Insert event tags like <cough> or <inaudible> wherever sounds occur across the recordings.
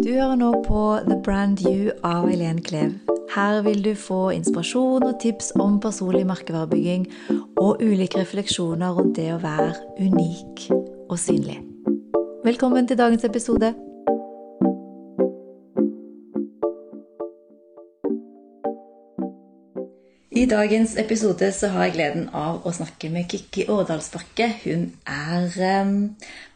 Du hører nå på The Brand You av Eileen Klev. Her vil du få inspirasjon og tips om personlig merkevarebygging og ulike refleksjoner rundt det å være unik og synlig. Velkommen til dagens episode. Dagens episode så har jeg gleden av å snakke med Kikki Årdalsbakke. Hun er um,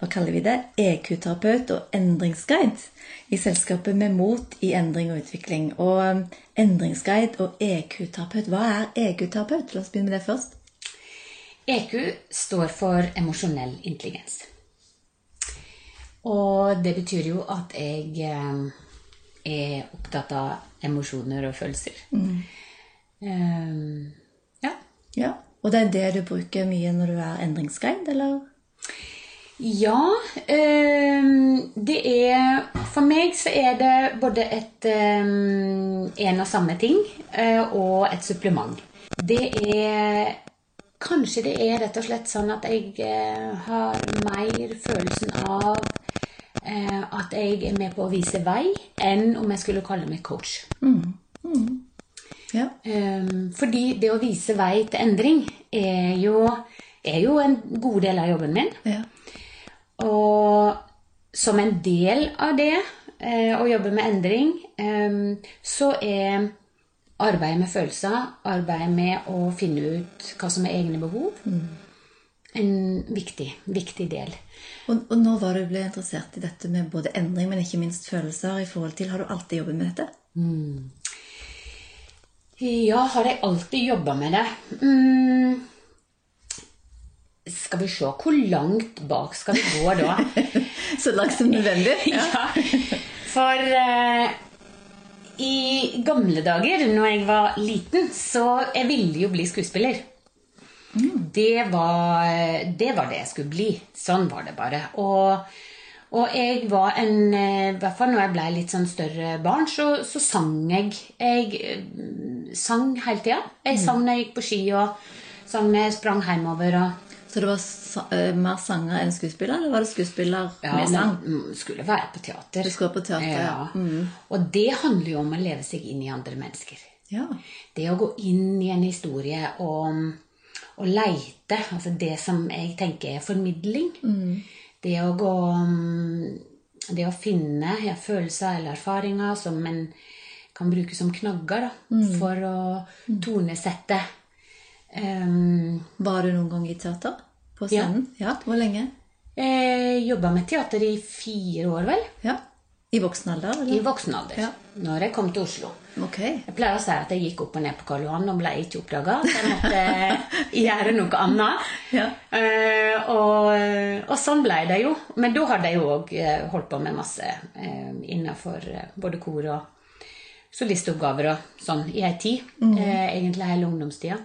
hva kaller vi det, EQ-terapeut og endringsguide i selskapet med mot i endring og utvikling. Og um, endringsguide og EQ-terapeut, hva er EQ-terapeut? La oss begynne med det først. EQ står for emosjonell intelligens. Og det betyr jo at jeg um, er opptatt av emosjoner og følelser. Mm. Um, ja. ja. Og det er det du bruker mye når du er endringsguide, eller? Ja. Um, det er For meg så er det både et um, en og samme ting uh, og et supplement. Det er Kanskje det er rett og slett sånn at jeg uh, har mer følelsen av uh, at jeg er med på å vise vei, enn om jeg skulle kalle meg coach. Mm. Mm. Ja. Um, fordi det å vise vei til endring er jo, er jo en god del av jobben min. Ja. Og som en del av det, uh, å jobbe med endring, um, så er arbeidet med følelser, arbeidet med å finne ut hva som er egne behov, mm. en viktig, viktig del. Og, og når var du ble interessert i dette med både endring, men ikke minst følelser? i forhold til, Har du alltid jobbet med dette? Mm. Ja, har jeg alltid jobba med det? Mm. Skal vi se Hvor langt bak skal vi gå da? <laughs> Så langt som nødvendig? <laughs> Ja. ja. For eh, i gamle dager, når jeg var liten, så jeg ville jo bli skuespiller. Mm. Det, var, det var det jeg skulle bli. Sånn var det bare. Og og jeg var en eh, I hvert fall når jeg ble litt sånn større barn, så, så sang jeg. Jeg eh, sang hele tida. Jeg sang når jeg gikk på ski, og sang når jeg sprang hjemover. Og... Så det var uh, mer sanger enn skuespiller, eller var det skuespiller ja, med sang? Ja, skulle være på teater. Du skulle på teater, ja. ja. Mm. Og det handler jo om å leve seg inn i andre mennesker. Ja. Det å gå inn i en historie og, og leite, altså det som jeg tenker er formidling. Mm det å gå mm, Det å finne ja, følelser eller erfaringer som en kan bruke som knagger da, mm. for å mm. tonesette. Um, Var du noen gang i teater? På scenen? Ja. ja hvor lenge? Jeg jobba med teater i fire år, vel. Ja. I voksen alder? Eller? I voksen alder. Ja. Når jeg kom til Oslo. Okay. Jeg pleier å si at jeg gikk opp og ned på Karl Johan og ble ikke oppdaga. Så jeg måtte <laughs> gjøre noe annet. Ja. Uh, og, og, sånn ble det jo. Men da hadde jeg jo òg eh, holdt på med masse uh, innenfor både kor og solistoppgaver og sånn i ei tid. Mm. Uh, egentlig hele ungdomstida.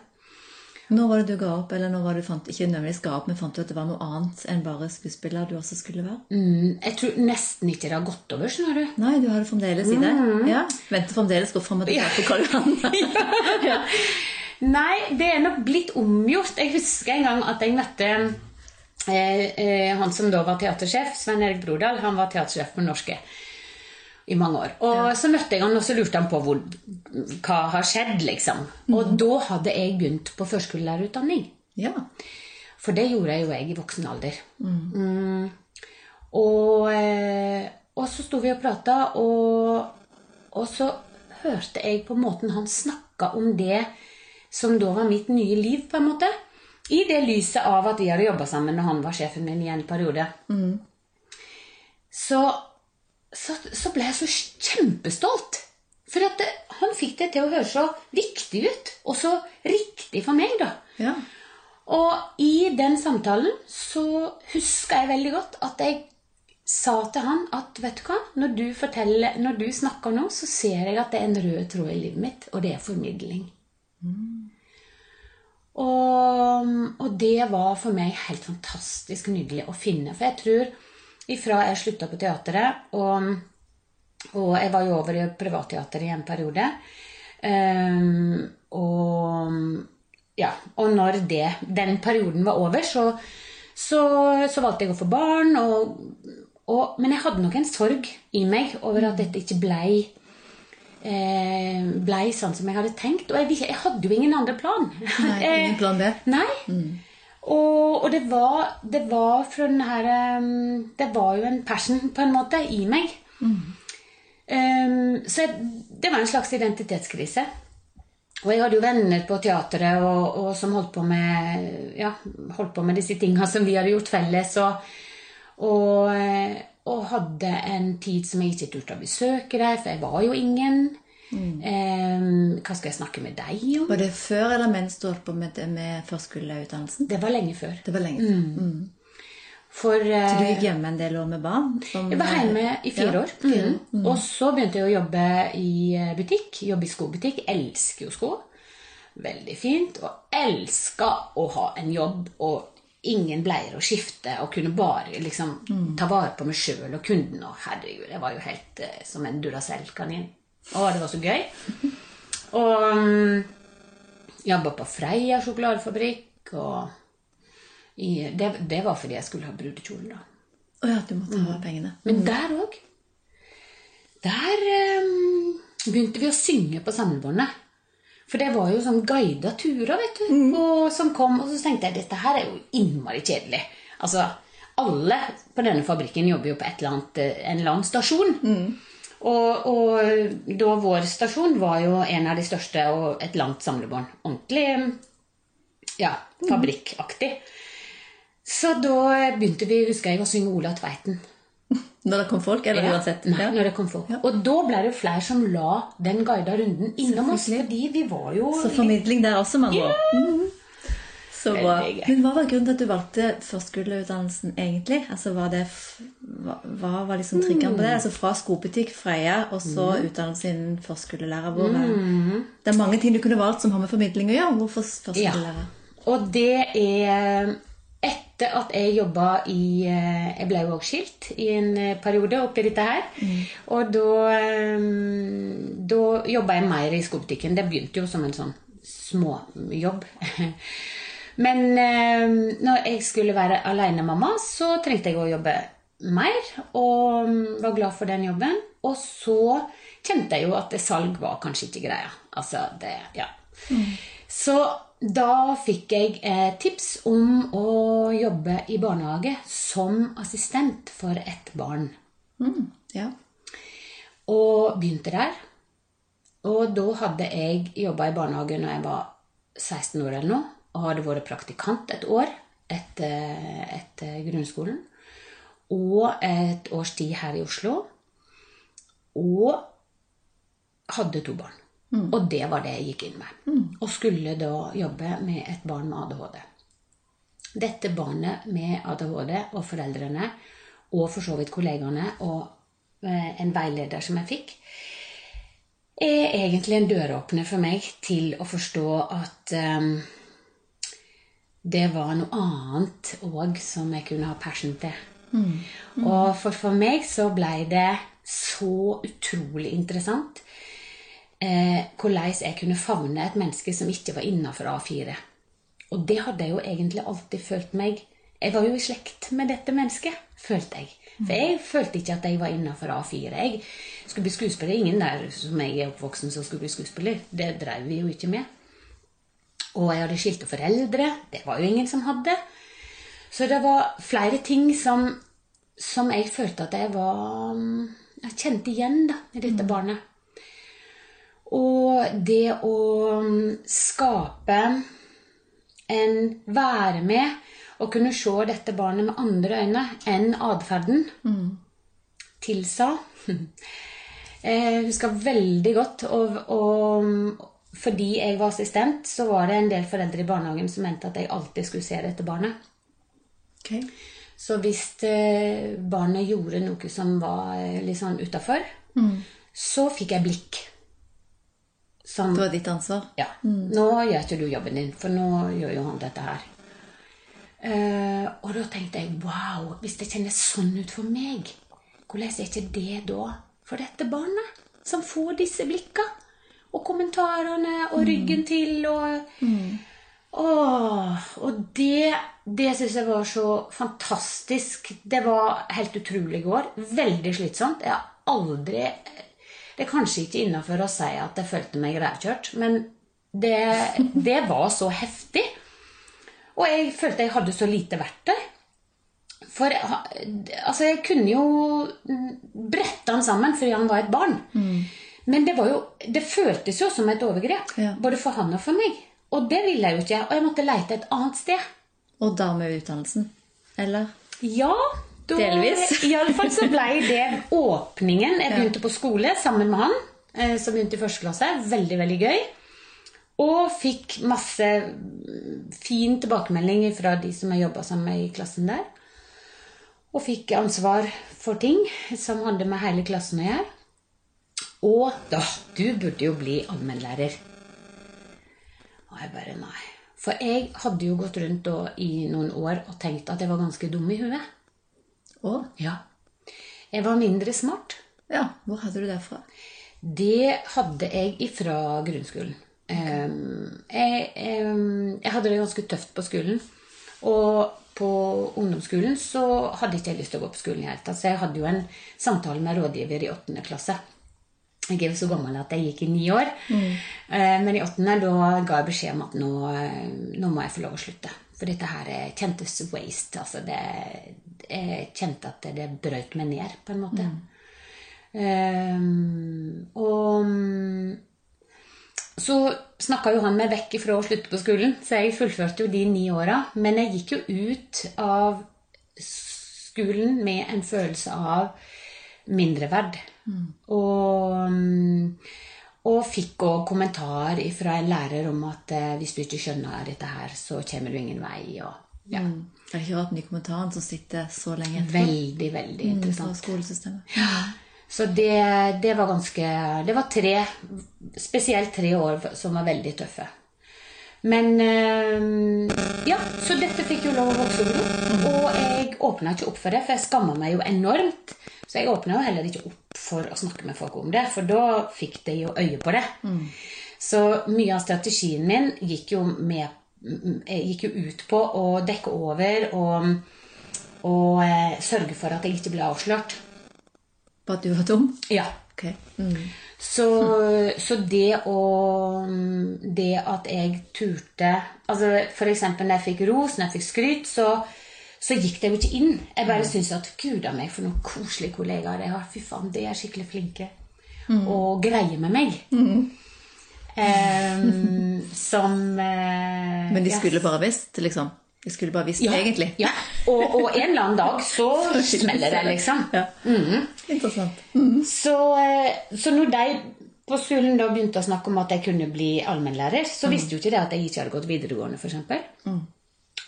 Når var det du ga opp, eller når var det du fant, ikke nødvendigvis ga opp, men fant du at det var noe annet enn bare skuespiller du også skulle være? Mm, jeg tror nesten ikke det har gått over, skjønner du. Nei, du har det fremdeles i det? Mm. Ja. Venter fremdeles gå fram og tilbake på Karl Johan. <laughs> Nei, det er nok blitt omgjort. Jeg husker en gang at jeg møtte eh, eh, han som da var teatersjef, Svein Erik Brodal. Han var teatersjef på Norske i mange år. Og ja. så møtte jeg han, og så lurte han på hvor, hva har skjedd, liksom. Mm. Og da hadde jeg begynt på førskolelærerutdanning. Ja. For det gjorde jeg jo jeg i voksen alder. Mm. Mm. Og, eh, og, så sto vi og prata, og, og, så hørte jeg på måten han snakka om det som da var mitt nye liv, på en måte. I det lyset av at vi hadde jobba sammen når han var sjefen min i en periode. Mm. Så så, så, ble jeg så kjempestolt. For at det, han fikk det til å høre så viktig ut, og så riktig for meg, da. Ja. Og i den samtalen så huska jeg veldig godt at jeg sa til han at vet du hva, når du, forteller, når du snakker nå, så ser jeg at det er en rød tråd i livet mitt, og det er formidling. Mm. Og, og, det var for meg helt fantastisk nydelig å finne. For jeg tror ifra jeg slutta på teateret. Og, og, jeg var jo over i privatteater i en periode. Um, og ja, og når det, den perioden var over, så, så, så, valgte jeg å få barn. Og, Og, men jeg hadde nok en sorg i meg over at dette ikke blei eh, blei sånn som jeg hadde tenkt. Og jeg, jeg hadde jo ingen andre plan. Nei, ingen plan B. <laughs> Nei. Og, og det var det var fra den her um, Det var jo en passion, på en måte, i meg. Um, så jeg, det var en slags identitetskrise. Og jeg hadde jo venner på teatret og, og som holdt på med ja, holdt på med disse tinga som vi hadde gjort felles. Og, og, eh, og hadde en tid som jeg ikke turte å besøke der, for jeg var jo ingen. Um, hva skal jeg snakke med deg om? Var det før eller mens du holdt på med, med førskoleutdannelsen? Det var lenge før. Det var lenge før. Mm. For Så du eh, gikk hjemme en del år med barn? som- Jeg var hjemme i fire Ja, år. fire. Mhm. Og så begynte jeg å jobbe i eh, butikk. Jobbe i skobutikk. Elsker jo sko. Veldig fint. Og elska å ha en jobb og ingen bleier å skifte. Og kunne bare liksom ta vare på meg sjøl og kunden. Og herregud, jeg var jo helt eh, som en Duracell-kanin. Å, det var så gøy. Og um, jobba på Freia sjokoladefabrikk. Og i, det, det var fordi jeg skulle ha brudekjolen, da. Å ja, du måtte ha pengene. Men der òg Der um, begynte vi å synge på samlebåndet. For det var jo sånn guida turer, vet du. Og, som kom, og så tenkte jeg dette her er jo innmari kjedelig. Altså, alle på denne fabrikken jobber jo på eller annet, eh, en eller annen stasjon. Og, og da vår stasjon var jo en av de største og et langt samlebånd. Ordentlig ja, fabrikkaktig. Så da begynte vi, husker jeg, å synge Ola Tveiten. <laughs> Når det kom folk, eller Ja, uansett? Nei, Ja. når det kom folk. Og da ble det jo flere som la den guida runden innom oss. Fordi vi var jo Så formidling der også, med andre ord. Så bra. Men hva var grunnen til at du valgte førskoleutdannelsen, egentlig? Altså, var det, hva, hva var liksom triggeren på det? Altså Fra skobutikk, Freia, og så utdannelse innen førskolelærer. Hvor, er- Det er mange ting du kunne valgt som har med formidling å gjøre. Hvorfor førskolelærer? Og det er etter at jeg jobba i eh, Jeg ble jo også skilt i en eh, periode oppi dette her. Og da, eh, da jobba jeg mer i skobutikken. Det begynte jo som en sånn småjobb. <laughs> Men eh, når jeg skulle være alenemamma, så trengte jeg å jobbe mer. Og mm, var glad for den jobben. Og så kjente jeg jo at det salg var kanskje ikke greia. Altså, det, ja. Så da fikk jeg eh, tips om å jobbe i barnehage som assistent for ett barn. Mm, ja. Og begynte der. Og da hadde jeg jobba i barnehage når jeg var 16 år eller noe. Og hadde vært praktikant et år etter, etter grunnskolen. Og et års tid her i Oslo. Og hadde to barn. Og det var det jeg gikk inn med. Og skulle da jobbe med et barn med ADHD. Dette barnet med ADHD og foreldrene, og for så vidt kollegaene og eh, en veileder som jeg fikk, er egentlig en døråpner for meg til å forstå at eh, det var noe annet òg som jeg kunne ha passion til. Og for, for meg så blei det så utrolig interessant eh, hvordan jeg kunne favne et menneske som ikke var innafor A4. Og det hadde jeg jo egentlig alltid følt meg Jeg var jo i slekt med dette mennesket, følte jeg. For jeg følte ikke at jeg var innafor A4. Jeg skulle bli skuespiller. Ingen der som jeg er oppvoksen som skulle bli skuespiller. Det drev vi jo ikke med. Og jeg hadde skilte foreldre. Det var jo ingen som hadde. Så det var flere ting som, som jeg følte at jeg var Jeg kjente igjen da, i dette barnet. Og det å skape en Være med og kunne se dette barnet med andre øyne enn atferden tilsa. Jeg <laughs> husker veldig godt å, og fordi jeg var assistent, så var det en del foreldre i barnehagen som mente at jeg alltid skulle se dette barnet. Okay. Så hvis eh, barnet gjorde noe som var eh, litt sånn utafor, så fikk jeg blikk. Som Det var ditt ansvar. Ja. Nå gjør ikke du jobben din, for nå gjør jo han dette her. Uh, og da tenkte jeg wow, hvis det kjennes sånn ut for meg, hvordan er ikke det da for dette barnet? Som får disse blikka og kommentarene og ryggen til og Åh, og det, det syns jeg var så fantastisk. Det var helt utrolig i går. Veldig slitsomt. Jeg har aldri Det er kanskje ikke innafor å si at jeg følte meg rævkjørt, men det, det var så heftig. Og jeg følte jeg hadde så lite verktøy. For altså, jeg kunne jo brette han sammen fordi han var et barn. Men det, var jo, det føltes jo som et overgrep. Ja. Både for han og for meg. Og det ville jeg jo ikke. Og jeg måtte leite et annet sted. Og da med utdannelsen? Eller? Ja, da, Delvis. I alle fall så ble det åpningen. Jeg begynte på skole sammen med han, eh, som begynte i første klasse. Veldig, veldig gøy. Og fikk masse fin tilbakemelding fra de som jeg jobba sammen med i klassen der. Og fikk ansvar for ting som hadde med hele klassen å gjøre. Og da Du burde jo bli allmennlærer. Og jeg bare nei. For jeg hadde jo gått rundt da, i noen år og tenkt at jeg var ganske dum i huet. Å? Ja. Jeg var mindre smart. Ja. Hvor hadde du det fra? Det hadde jeg ifra grunnskolen. Ehm, jeg, jeg hadde det ganske tøft på skolen. Og på ungdomsskolen så hadde ikke jeg lyst til å gå på skolen i det hele tatt. Så jeg hadde jo en samtale med rådgiver i åttende klasse. Jeg er jo så gammel at jeg gikk i ni år. Mm. Men i åttende da ga jeg beskjed om at nå, eh, nå må jeg få lov å slutte. For dette her er- kjentes waste. Altså det, jeg kjente at det, brøt meg ned, på en måte. Ehm, og mm, så snakka jo han meg vekk fra å slutte på skolen, så jeg fullførte jo de ni åra. Men jeg gikk jo ut av skolen med en følelse av mindreverd. Og, mm, og fikk òg kommentar fra en lærer om at eh, hvis du ikke skjønner dette her, så kommer du ingen vei. Og, ja. Det er ikke rart den de kommentarene som sitter så lenge etterpå. Veldig, veldig Fra interessant. skolesystemet. Så det, det var ganske Det var tre, spesielt tre år som var veldig tøffe. Men øh, Ja, så dette fikk jo lov å vokse over. Og jeg åpna ikke opp for det, for jeg skamma meg jo enormt. Så jeg åpna jo heller ikke opp for å snakke med folk om det, for da fikk de jo øye på det. Så mye av strategien min gikk jo, med, m- gikk jo ut på å dekke over og, og eh, sørge for at jeg ikke ble avslørt. På at du var dum? Ja. Okay. Mm. Så, så det å Det at jeg turte altså eksempel når jeg fikk ros, når jeg fikk skryt, så, så gikk det jo ikke inn. Jeg bare syntes at gud a meg, for noen koselige kollegaer jeg har. Fy faen, de er skikkelig flinke. Og greier med meg. Em, <laughs> som uh, Men de ja. skulle bare visst, liksom? De skulle bare visst, ja, egentlig? Ja. Og, og en eller annen dag så <laughs> smeller det, liksom. Ja. Interessant. Så, eh, så når de på skolen da begynte å snakke om at jeg kunne bli allmennlærer, så visste jo ikke det at jeg ikke hadde gått videregående, f.eks.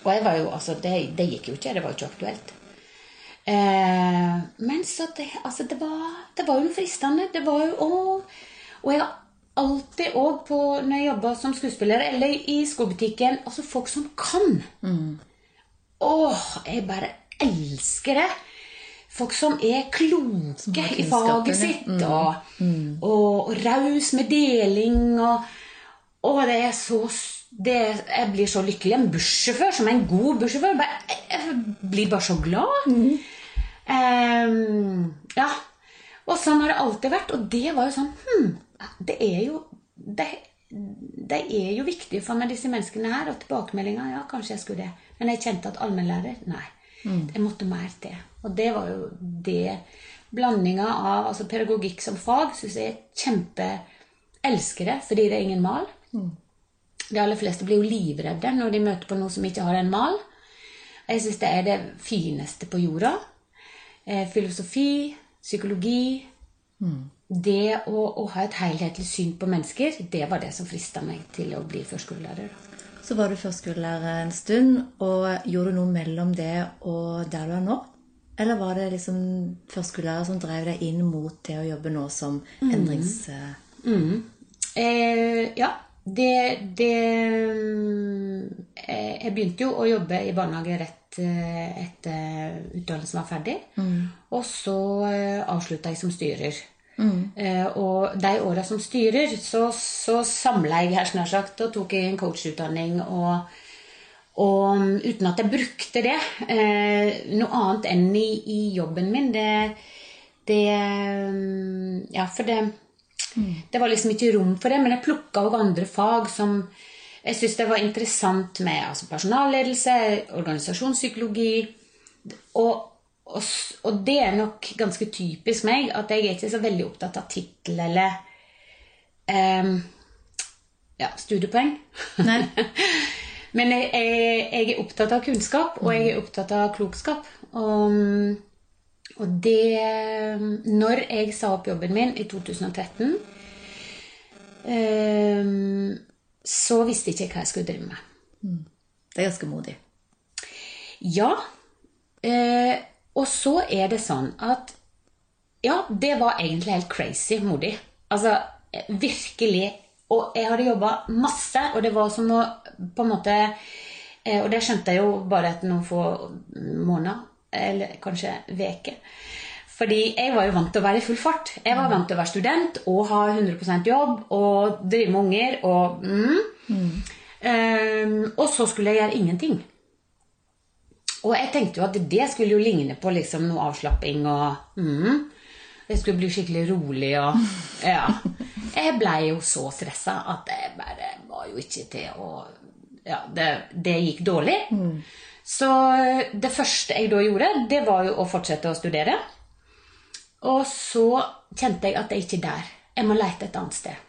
Og jeg var jo, altså, det, det gikk jo ikke, det var jo ikke aktuelt. Eh, men så det, altså, det var, det var jo fristende. Det var jo å Og jeg har alltid òg på når jeg jobba som skuespiller eller i skobutikken Altså folk som kan. Åh, jeg bare elsker det. Folk som er kloke som i faget sitt, sitt, og, og, og raus med deling. Og, og det er så s- det, Jeg blir så lykkelig. En bussjåfør som er en god bussjåfør. Jeg, Jeg blir bare så glad. Ehm, ja. Og sånn har det alltid vært. Og det var jo sånn hm, Det er jo det, det er jo viktig for meg, disse menneskene her. Og tilbakemeldinga Ja, kanskje jeg skulle det. Men jeg kjente at allmennlærer Nei. Jeg måtte mer til. Og det var jo det Blandinga av altså pedagogikk som fag syns jeg er kjempe Elsker det, fordi det er ingen mal. De aller fleste blir jo livredde når de møter på noe som ikke har en mal. Jeg syns det er det fineste på jorda. Eh, filosofi, psykologi Det å, å ha et helhetlig syn på mennesker, det var det som frista meg til å bli førskolelærer. Så var du førskolelærer en stund, og gjorde du noe mellom det og der du er nå? Eller var det liksom førskolelærer som drev deg inn mot det å jobbe nå som endrings... Eh, ja, det, det eh, Jeg begynte jo å jobbe i barnehage rett eh, etter utdannelsen var ferdig. Og så eh, avslutta jeg som styrer. Mm. og de åra som styrer, så, så samla jeg her snart sagt og tok en coachutdanning. Og, og um, uten at jeg brukte det noe annet enn i, i jobben min. Det, det um, Ja, for det Det var liksom ikke rom for det. Men jeg plukka òg andre fag som jeg syntes det var interessant med altså personalledelse, organisasjonspsykologi. Og, og, og det er nok ganske typisk meg at jeg er ikke så veldig opptatt av tittel eller um, ja, studiepoeng. Nei. <laughs> Men jeg, jeg, jeg er opptatt av kunnskap, og jeg er opptatt av klokskap. Og, og det Når jeg sa opp jobben min i 2013, ehm, så visste ikke jeg hva jeg skulle drive med. Det er ganske modig. Ja. Eh, og så er det sånn at Ja, det var egentlig helt crazy modig. Altså eh, virkelig. Og jeg hadde jobba masse, og det var som å på en måte eh, Og det skjønte jeg jo bare etter noen få måneder, eller kanskje veke. Fordi jeg var jo vant til å være i full fart. Jeg var vant til å være student og ha 100% jobb og drive med unger. Og, mm. Ehm, og så skulle jeg gjøre ingenting. Og jeg tenkte jo at det skulle jo ligne på liksom noe avslapping og mm, Jeg skulle bli skikkelig rolig og <laughs> Ja. Jeg blei jo så stressa at det bare var jo ikke til å Ja, det, det gikk dårlig. Så det første jeg da gjorde, det var jo å fortsette å studere. Og så kjente jeg at det er der. Jeg må lete et annet sted.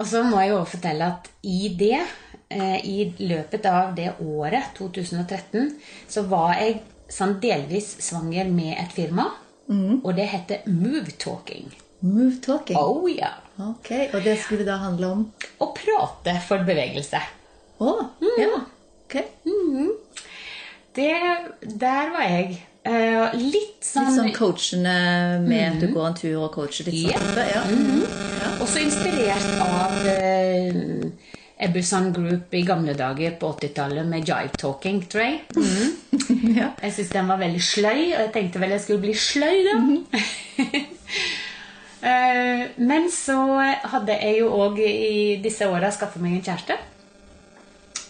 Og så må jeg jo fortelle at i det, eh, i løpet av det året, 2013, så var jeg sånn delvis svanger med et firma. Og det heter Move Talking. Move talking. Oh ja. Ok, Og det skulle da handle om Å prate for bevegelse. Å, ja. Ok. Det, der var jeg. Uh, litt sånn, Litt sånn coachende med at du går en tur og coacher litt Ja. sånn. Ja. Også inspirert av uh, Ebbelson Group i gamle dager på 80-tallet med jive talking, tror jeg. <laughs> ja. Jeg syntes den var veldig sløy, og jeg tenkte vel jeg skulle bli sløy, da. uh, <laughs> Men så hadde jeg jo òg i disse åra skaffa meg en kjæreste.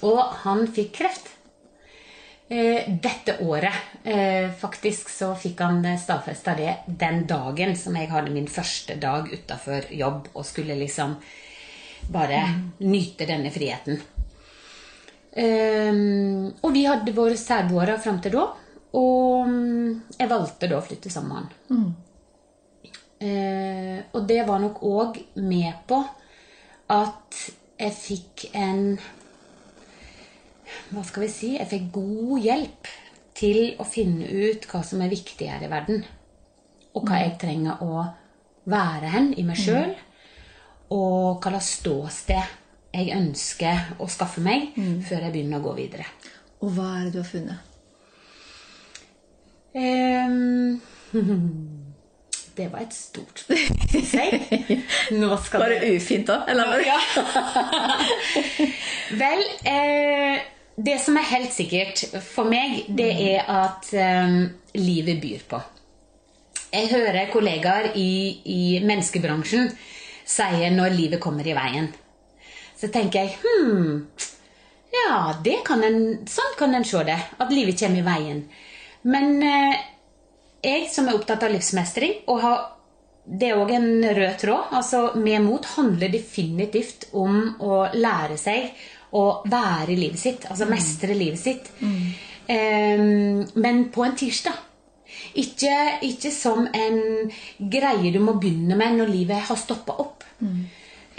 Og han fikk kreft. Eh, Dette året. eh, Faktisk så fikk han stadfesta det den dagen som jeg hadde min første dag utafor jobb og skulle liksom bare nyte denne friheten. Og vi hadde våre særboere fram til da. Og mm, jeg valgte da å flytte sammen med han. Eh, og det var nok òg med på at jeg fikk en Hva skal vi si? Jeg fikk god hjelp til å finne ut hva som er viktig her i verden. Og hva jeg trenger å være hen i meg sjøl. Og hva slags ståsted jeg ønsker å skaffe meg før jeg begynner å gå videre. Og hva er det du har funnet? Um, <laughs> det var et stort spørsmål. <laughs> Nå skal Var det ufint da? Eller? Ja. <laughs> Vel, eh, det som er helt sikkert for meg, det er at um, livet byr på. Jeg hører kollegaer i, i menneskebransjen sier når livet kommer i veien. Så tenker jeg hm, ja, det kan en, sånn kan en se det. At livet kommer i veien. Men eh, jeg som er opptatt av livsmestring, og har, det er òg en rød tråd altså Med mot handler definitivt om å lære seg å være i livet sitt. Altså mestre livet sitt. Um, men på en tirsdag. Ikke, ikke som en greie du må begynne med når livet har stoppa opp.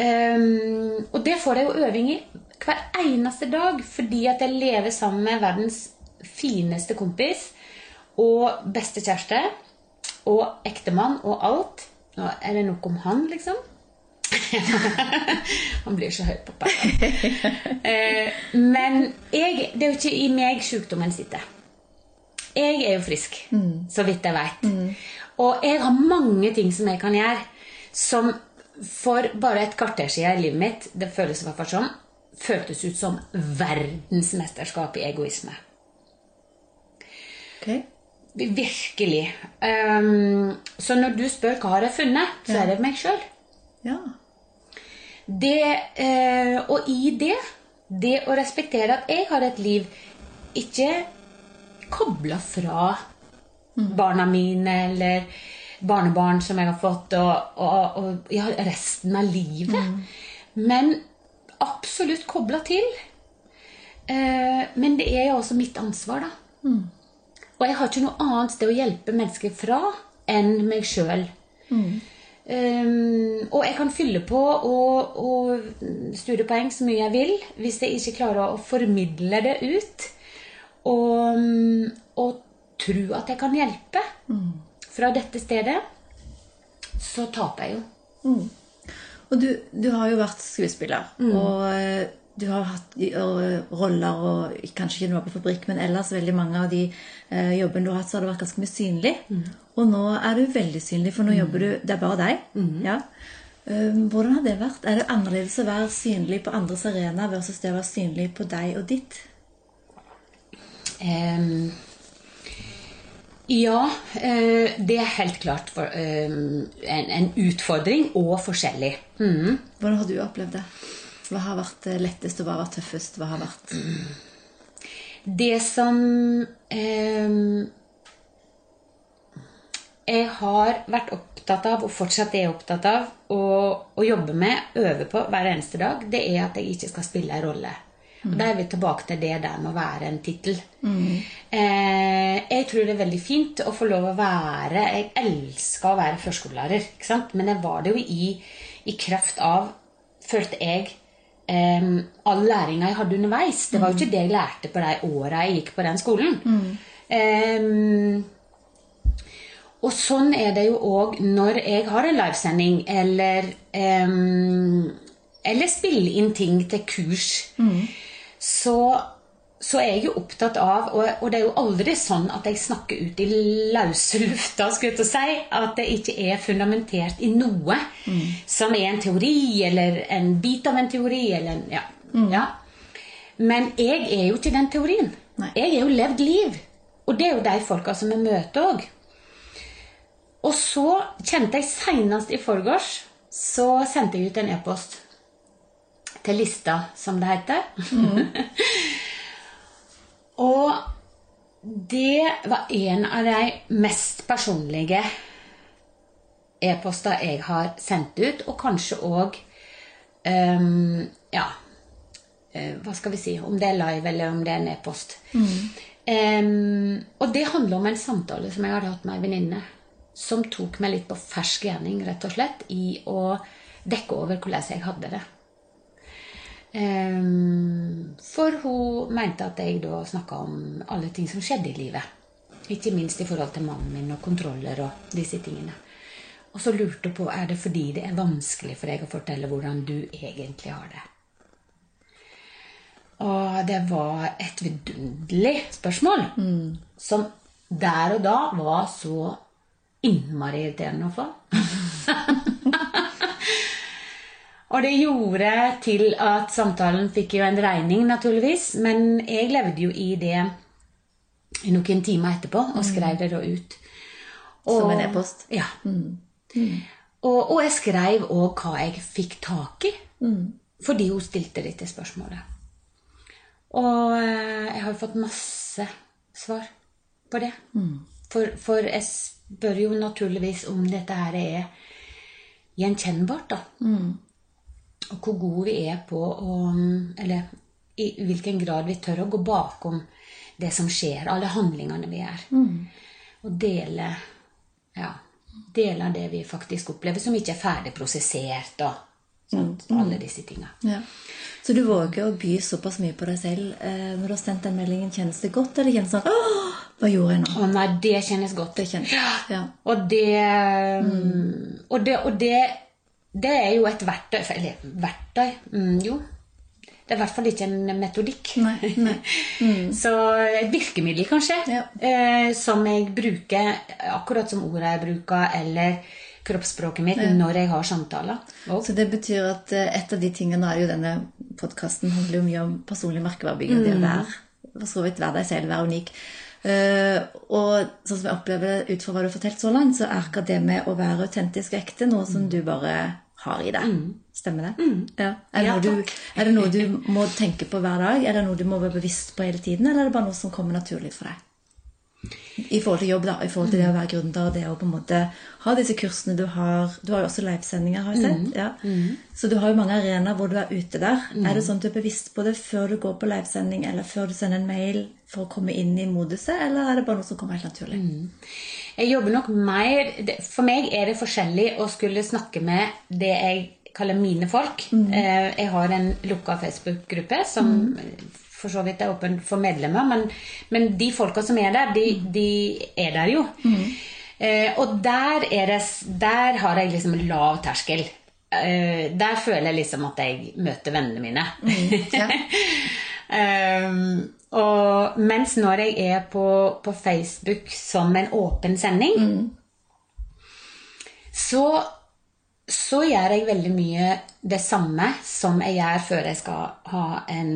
Um, og det får jeg jo øving i hver eneste dag fordi at jeg lever sammen med verdens fineste kompis og beste kjæreste og ektemann og alt. Nå er det nok om han, liksom. <laughs> han blir så høy på pappa Eh, men jeg, det er jo ikke i meg sykdommen sitter. Jeg er jo frisk, så vidt jeg vet. Og jeg har mange ting som jeg kan gjøre, som for bare et kvarter siden i livet mitt det føles i hvert fall som, føltes ut som verdensmesterskap i egoisme. Okay. Virkelig. Um, så når du spør hva har jeg funnet, så er det meg sjøl. Ja. Det, eh, og i det, det å respektere at jeg har et liv ikke kobla fra barna mine eller barnebarn som jeg har fått, og, og, og ja, resten av livet. Men absolutt kobla til. Eh, men det er jo også mitt ansvar, da. Og jeg har ikke noe annet sted å hjelpe mennesker fra enn meg sjøl. Um, og jeg kan fylle på og, og studiepoeng så mye jeg vil hvis jeg ikke klarer å formidle det ut. Og, og tro at jeg kan hjelpe fra dette stedet, så taper jeg jo. Og du, du har jo vært skuespiller, og eh, du har hatt roller og kanskje ikke noe på fabrikk, men ellers veldig mange av de eh, jobbene du har hatt, så har det vært ganske mye synlig. Og nå er du veldig synlig, for nå jobber du Det er bare deg. Ja. Um, hvordan har det vært? Er det annerledes å være synlig på andres arena versus det å være synlig på deg og ditt? Um, ja, eh, det er helt klart for, um, en, en utfordring og forskjellig. Mm. Hvordan har du opplevd det? Hva har vært eh, lettest, og hva har vært tøffest? Hva har vært Det som ehm, jeg har vært opptatt av, og fortsatt er opptatt av, å, jobbe med, øve på hver eneste dag, det er at jeg ikke skal spille en rolle. Og Da er vi tilbake til det der med å være en tittel. Eh, jeg tror det er veldig fint å få lov å være Jeg elsker å være førskolelærer, ikke sant? men jeg var det jo i, i kraft av, følte jeg, eh, all læringa jeg hadde underveis. Det var jo ikke det jeg lærte på de åra jeg gikk på den skolen. Eh, og sånn er det jo òg når jeg har en livesending eller um, Eller spiller inn ting til kurs. Så, så er jeg jo opptatt av og, og det er jo aldri sånn at jeg snakker ut i løse lufta, skulle jeg til å si. At det ikke er fundamentert i noe som er en teori, eller en bit av en teori, eller en Ja. ja. Men jeg er jo ikke den teorien. Nei. Jeg er jo levd liv. Og det er jo de folka som vi møter òg. Og så kjente jeg senest i forgårs så sendte jeg ut en e-post til lista, som det heter. <laughs> og det var en av de mest personlige e-poster jeg har sendt ut, og kanskje òg Ja eh, Hva skal vi si? Om det er live, eller om det er en e-post. Em, og det handler om en samtale som jeg hadde hatt med ei venninne. Som tok meg litt på fersk gjerning, rett og slett, i å dekke over hvordan jeg hadde det. For hun mente at jeg da snakka om alle ting som skjedde i livet. Ikke minst i forhold til mannen min og kontroller og disse tingene. Og så lurte hun på er det fordi det er vanskelig for deg å fortelle hvordan du egentlig har det. Og det var et vidunderlig spørsmål. Som der og da var så innmari irriterende å få. <laughs> og det gjorde til at samtalen fikk jo en regning, naturligvis. Men jeg levde jo i det noen timer etterpå og skrev det da ut. Som en e-post? Ja. Og, og jeg skrev òg hva jeg fikk tak i. Fordi hun stilte dette spørsmålet. Og eh, jeg har fått masse svar på det. For, for jeg spør jo naturligvis om dette her er gjenkjennbart, da. Og hvor gode vi er på å Eller i hvilken grad vi tør å gå bakom det som skjer, alle handlingene vi gjør. Og dele ja, dele av det vi faktisk opplever, som ikke er ferdig prosessert. og sånt, Alle disse tinga. Ja. Så du våger å by såpass mye på deg selv eh, når du har sendt den meldingen. Kjennes det godt, eller kjennes det sånn hva gjorde jeg nå? Å nei, det kjennes godt. Det kjennes ja. Og det Og, det, og det, det er jo et verktøy Eller verktøy mm, Jo. Det er i hvert fall ikke en metodikk. Nei, nei. <laughs> Så et virkemiddel, kanskje, Ja. eh, som jeg bruker akkurat som ordet jeg bruker, eller kroppsspråket mitt når jeg har samtaler. Og, Så det betyr at eh, et av de tingene er jo denne podkasten handler jo mye om personlig merkevarebygging. Det å være for så vidt være deg selv, være unik. Eh, og sånn som jeg opplever det ut fra hva du har fortalt så langt, så er akkurat det med å være autentisk og ekte noe som du bare har i deg. Stemmer det? Ja. Er, det Ja, du, er det noe du må tenke på hver dag? Er det noe du må være bevisst på hele tiden, eller er det bare noe som kommer naturlig for deg? I forhold til jobb, da. I forhold til det å være gründer og det å på en måte ha disse kursene du har Du har jo også livesendinger, har jeg sett. Ja. Så du har jo mange arenaer hvor du er ute der. Er det sånn at du er bevisst på det før du går på livesending, eller før du sender en mail for å komme inn i moduset, eller er det bare noe som kommer helt naturlig? Jeg jobber nok mer For meg er det forskjellig å skulle snakke med det jeg kaller mine folk. Mm. Jeg har en lukka Facebook-gruppe som for så vidt er åpen for medlemmer, men, men de folka som er der, de, de er der jo. Eh, og der, er det, der har jeg liksom lav terskel. Eh, der føler jeg liksom at jeg møter vennene mine. <laughs> ja. Um, og mens når jeg er på, på Facebook som en åpen sending, så, så gjør jeg veldig mye det samme som jeg gjør før jeg skal ha en,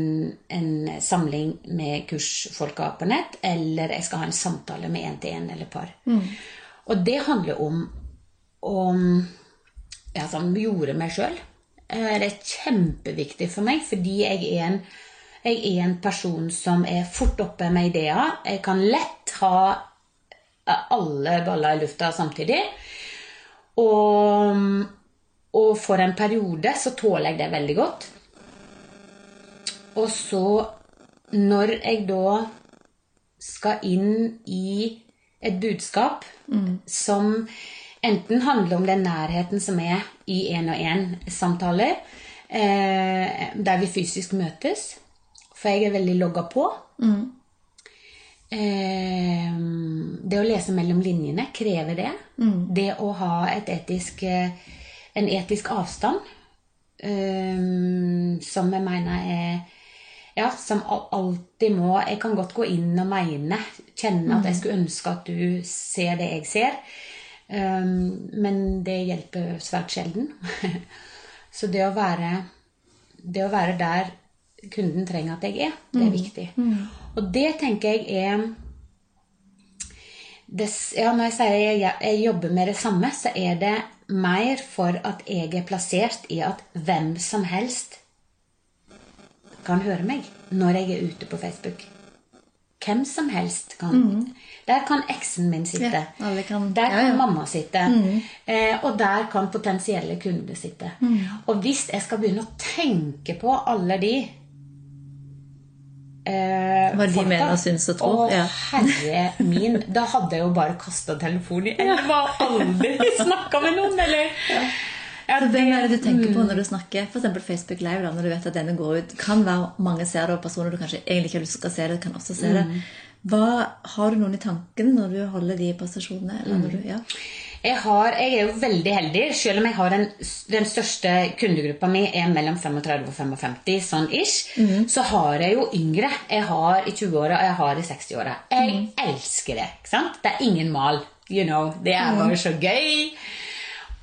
en samling med kursfolka på nett, eller jeg skal ha en samtale med en-til-en eller par. Og det handler om om ja, som gjorde meg sjøl. Det er kjempeviktig for meg, fordi jeg er en jeg er en person som er fort oppe med ideer. Jeg kan lett ha alle baller i lufta samtidig. Og, og for en periode så tåler jeg det veldig godt. Og så, når jeg da skal inn i et budskap som enten handler om den nærheten som er i én-og-én-samtaler, eh, der vi fysisk møtes, for jeg er veldig logga på. Eh, det å lese mellom linjene krever det. Det å ha et etisk, eh, en etisk avstand, um, som jeg mener er ja, som alltid må Jeg kan godt gå inn og mene, kjenne at jeg skulle ønske at du ser det jeg ser. Um, men det hjelper svært sjelden. <laughs> Så det å være Det å være der kunden trenger at jeg er, det er viktig. Og det tenker jeg er det, ja, Når jeg sier jeg, jeg jobber med det samme, så er det mer for at jeg er plassert i at hvem som helst kan høre meg når jeg er ute på Facebook. Hvem som helst kan. Der kan eksen min sitte. Ja, kan- Der kan ja. mamma sitte. Eh, og der kan potensielle kunder sitte. Og hvis jeg skal begynne å tenke på alle de eh, Hva de mener og syns og tror, Å, ja. herre min. Da hadde jeg jo bare kasta telefonen i elva og aldri snakka med noen, eller Ja, Så hvem er det du tenker Mm. på når du snakker f.eks. Facebook Live, da, når du vet at denne går ut? Kan være mange ser det, og personer du kanskje egentlig ikke har lyst til å se det, kan også se Mm. det. Hva, har du noen i tankene når du holder de prestasjonene? Eller når Mm. du, ja? Jeg, har, jeg er jo veldig heldig, selv om jeg har den, den største kundegruppa mi er mellom 35 og 55, sånn ish, så har jeg jo yngre. Jeg har i 20-åra, og jeg har i 60-åra. Jeg elsker det. ikke sant? Det er ingen mal. You know, Det er bare så gøy.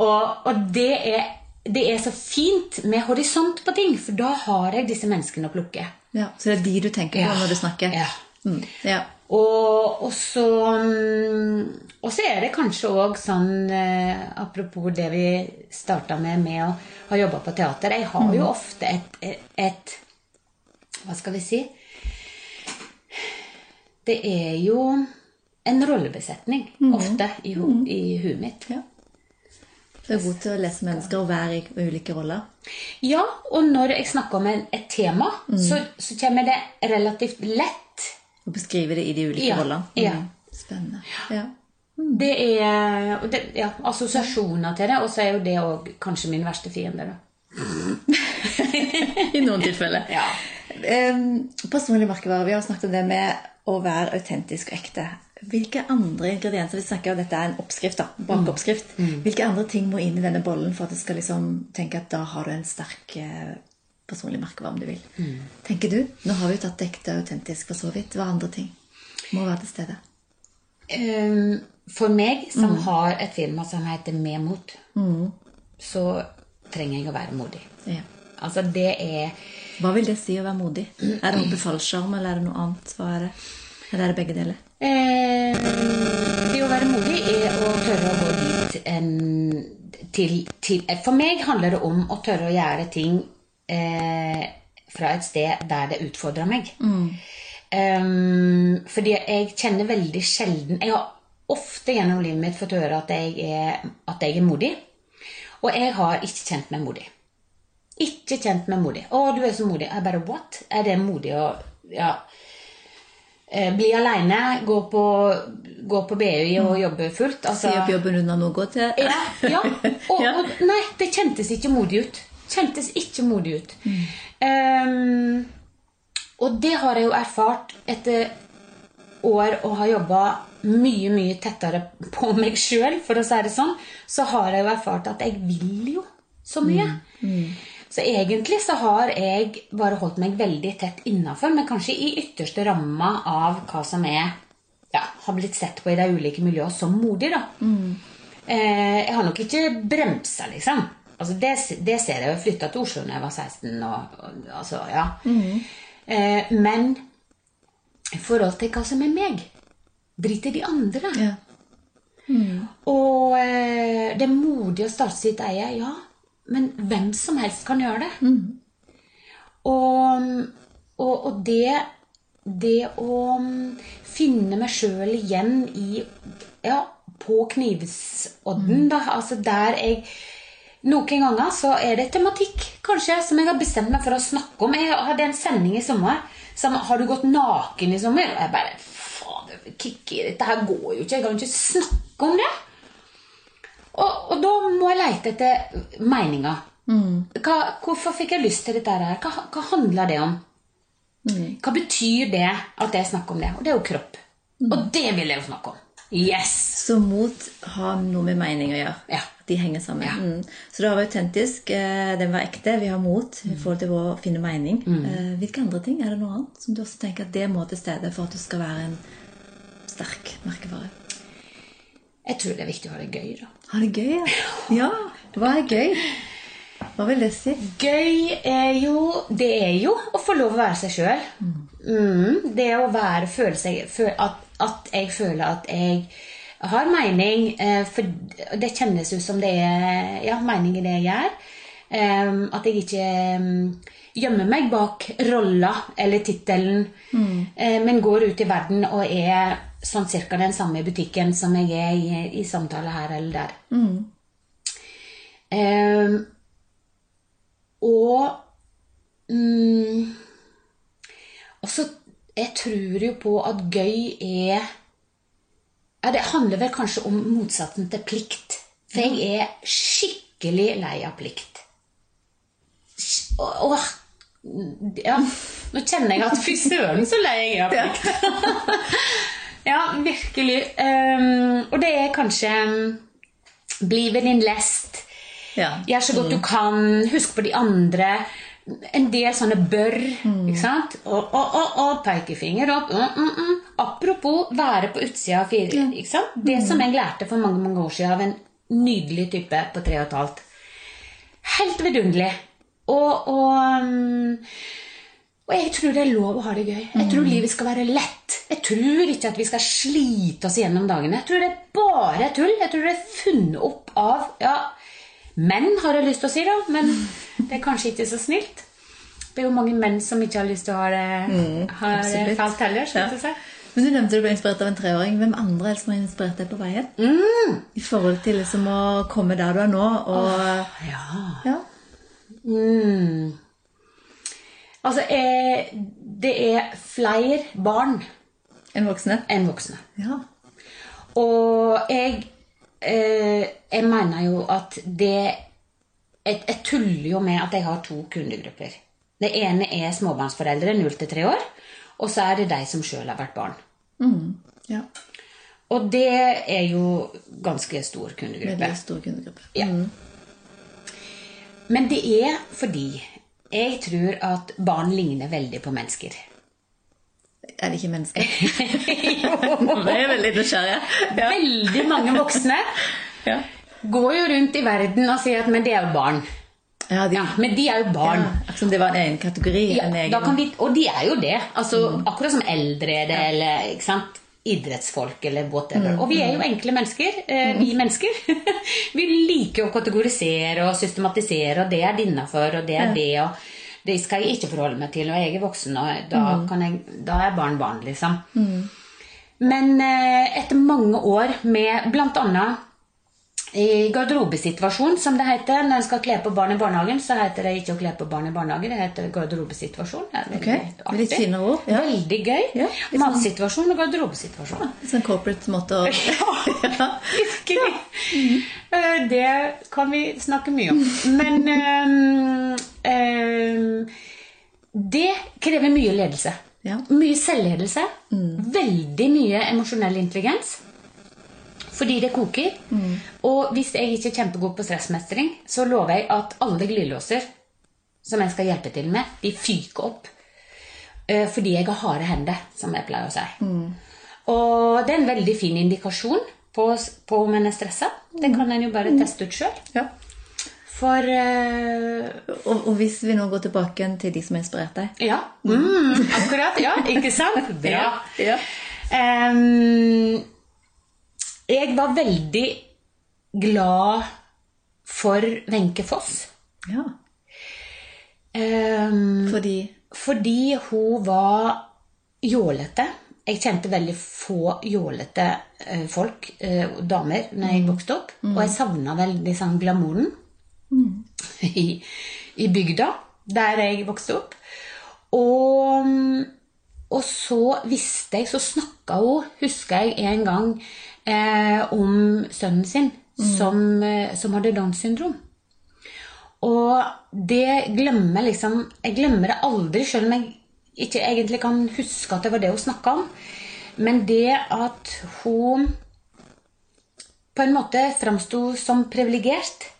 Og, og det, er, det er så fint med horisont på ting, for da har jeg disse menneskene å plukke. ja. Så det er de du tenker på Ja. når du snakker? Ja. Mm. ja. Og, og, så, mm, og så er det kanskje òg sånn eh, Apropos det vi starta med med å ha jobba på teater. Jeg har jo ofte et, et Hva skal vi si? Det er jo en rollebesetning ofte i, ho, i huet mitt. ja. Du er god til å lese mennesker og være i ulike roller? Ja, og når jeg snakker om en, et tema, så, så kommer det relativt lett Og beskrive det i de ulike Ja, rollene? ja. Mm. Spennende. Ja. Det er det, ja, assosiasjoner til det, og så er jo det òg kanskje min verste fiende. da. <laughs> I noen tilfeller. <laughs> Ja. Um, personlig merkevare. Vi har snakket om det med å være autentisk og ekte. Hvilke andre ingredienser Vi snakker om dette er en oppskrift. da, bakeoppskrift. Hvilke andre ting må inn i denne bollen for at du skal liksom tenke at da har du en sterk eh, personlig merkevare, om du vil? Tenker du? Nå har vi jo tatt ekte og autentisk for så vidt. Hva andre ting må være til stede? Um, For meg som har et firma som heter Memot, så trenger jeg å være modig. Ja. Altså, det er Hva vil det si å være modig? Er det <clears throat> å fallskjerm, eller er det noe annet? Hva er det? Eller er det begge deler? Eh, det å være modig er å tørre å gå dit en, til, til For meg handler det om å tørre å gjøre ting eh, fra et sted der det utfordrer meg. Um, fordi jeg kjenner veldig sjelden Jeg har ofte gjennom livet mitt fått høre at jeg er, at jeg er modig. Og jeg har ikke kjent meg modig. Ikke kjent meg modig. 'Å, du er så modig.' Jeg bare What? Er det modig å ja, eh, bli aleine, gå på, gå på BI og jobbe fullt? Altså, Si opp jobben unna noe gå til? ja, ja. <laughs> Og, og nei, det kjentes ikke modig ut. Kjentes ikke modig ut. Ehm, og det har jeg jo erfart etter år å ha jobba mye, mye tettere på meg sjøl, for å si det sånn, så har jeg jo erfart at jeg vil jo så mye. Så egentlig så har jeg bare holdt meg veldig tett innafor, men kanskje i ytterste ramma av hva som er ja, har blitt sett på i de ulike miljøene som modig. da. Eh, jeg har nok ikke bremsa, liksom. Altså, det, det ser jeg jo. Jeg flytta til Oslo da jeg var 16. Og, og, altså, ja. eh, men i forhold til hva som er meg, driter de andre. Ja. Og eh, det er modig å starte sitt eie, ja. Men hvem som helst kan gjøre det. Og, og, og det, det å mm, finne meg sjøl igjen i Ja, på knivsodden, da. Altså der jeg Noen ganger så er det tematikk kanskje, som jeg har bestemt meg for å snakke om. Jeg hadde en sending i sommer som 'Har du gått naken i sommer?' Og jeg bare Fader, Kikki, dette her går jo ikke. Jeg kan jo ikke snakke om det. Og, og da må jeg leite etter meninga. Mm. hvorfor fikk jeg lyst til dette her? Hva, hva handler det om? Hva betyr det at jeg snakker om det? Og det er jo kropp. Og det vil jeg jo snakke om. Yes! Så mot har noe med mening å gjøre. Ja. De henger sammen. Ja. Mm. Så det var autentisk, eh, den var ekte. Vi har mot i forhold til å finne mening. Eh, Hvilke andre ting? Er det noe annet som du også tenker at det må til stede for at du skal være en sterk merkevare? Jeg tror det er viktig å ha det gøy, da. Ha det gøy, ja. ja. Hva er gøy? Hva vil det si? Gøy er jo Det er jo å få lov å være seg sjøl. Mm, det å være føle seg at, at jeg føler at jeg har mening. eh, For det kjennes ut som det er ja, mening i det jeg gjør. Eh, At jeg ikke mm, gjemmer meg bak rolla eller tittelen, mm. men går ut i verden og er sånn cirka den samme butikken som jeg er i, i samtale her eller der. Eh, og mm, Og så Jeg tror jo på at gøy er ja, Det handler vel kanskje om motsatsen til plikt. For jeg er skikkelig lei av plikt. Åh, ja, nå kjenner jeg at fy søren, så lei jeg er av plikt. <laughs> ja, virkelig. Um, og det er kanskje Bli ved din lest. Ja. Gjør så godt du kan. Husk på de andre. En del sånne bør. ikke sant? Og, og, og, og pekefinger opp. Mm, mm, mm. Apropos være på utsida av fire. ikke sant? Det som jeg lærte for mange mange år siden av en nydelig type på tre og et halvt. Helt vidunderlig. Og, og, og jeg tror det er lov å ha det gøy. Jeg tror livet skal være lett. Jeg tror ikke at vi skal slite oss gjennom dagene. Jeg tror det er bare tull. Jeg tror det er funnet opp av ja, menn, har jeg lyst til å si, da. Men det er kanskje ikke så snilt. Det er jo mange menn som ikke har lyst til å ha det har absolutt. falt heller. Ja. Men du nevnte du ble inspirert av en treåring. Hvem andre er det som har inspirert deg på veien? I forhold til liksom å komme der du er nå, og Ja. Ja. Mm. Altså, eh, det er flere barn Enn voksne? enn voksne. Ja. Og jeg, jeg mener jo at det jeg, jeg tuller jo med at jeg har to kundegrupper. Det ene er småbarnsforeldre 0 til 3 år, og så er det de som sjøl har vært barn. ja. Og det er jo ganske stor kundegruppe. Veldig stor kundegruppe. Ja. Men det er fordi jeg tror at barn ligner veldig på mennesker. Er det ikke mennesker? <laughs> Det er veldig nysgjerrig. Ja. Veldig mange voksne <laughs> Ja. går jo rundt i verden og sier at men det er jo barn. Ja, de, Ja, men de er jo barn. ja, som det var en egen kategori. Ja, en egen, da kan vi, og de er jo det. Altså, Akkurat som eldre er det, eller ikke sant? idrettsfolk eller whatever. Og vi er jo enkle mennesker. Eh, vi mennesker. <laughs> vi liker å kategorisere og systematisere, og det er innafor, og det er det. og Det skal jeg ikke forholde meg til når jeg er voksen. og Da, kan jeg, da er barn barn, liksom. Men eh, etter mange år med bl.a. i garderobesituasjon, som det heter når en skal kle på barn i barnehagen, så heter det ikke å kle på barn i barnehagen, det heter garderobesituasjon. Det er veldig Ok, litt artig. ord, ja. Veldig gøy. Ja, sånn- Matsituasjon og garderobesituasjon. Sånn corporate måte å <laughs> Ja, virkelig. Eh, Det kan vi snakke mye om. Men <laughs> ehm, det krever mye ledelse. Ja. Mye selvledelse. Veldig mye emosjonell intelligens. Fordi det koker. Og hvis jeg ikke er kjempegod på stressmestring, så lover jeg at alle glidelåser som jeg skal hjelpe til med, de fyker opp. Eh, Fordi jeg har harde hender, som jeg pleier å si. Og det er en veldig fin indikasjon på, på om en er stressa. Det kan en jo bare teste ut sjøl. ja. For uh... Og, og hvis vi nå går tilbake til de som inspirerte deg Ja. Mm, <laughs> akkurat. Ja, ikke sant? <laughs> Bra. Ja. Um, jeg var veldig glad for Wenche Foss. ja. Um, Fordi fordi hun var jålete. Jeg kjente veldig få jålete eh, folk, eh, damer, når jeg vokste opp. Og jeg savna veldig sånn glamouren <laughs> i, i bygda der jeg vokste opp. Og, og så visste jeg, så snakka hun, husker jeg en gang, eh, om sønnen sin som, eh, som hadde Downs syndrom. Og det glemmer liksom Jeg glemmer det aldri, selv om jeg ikke egentlig kan huske at det var det hun snakka om. Men det at hun på en måte framsto som privilegert,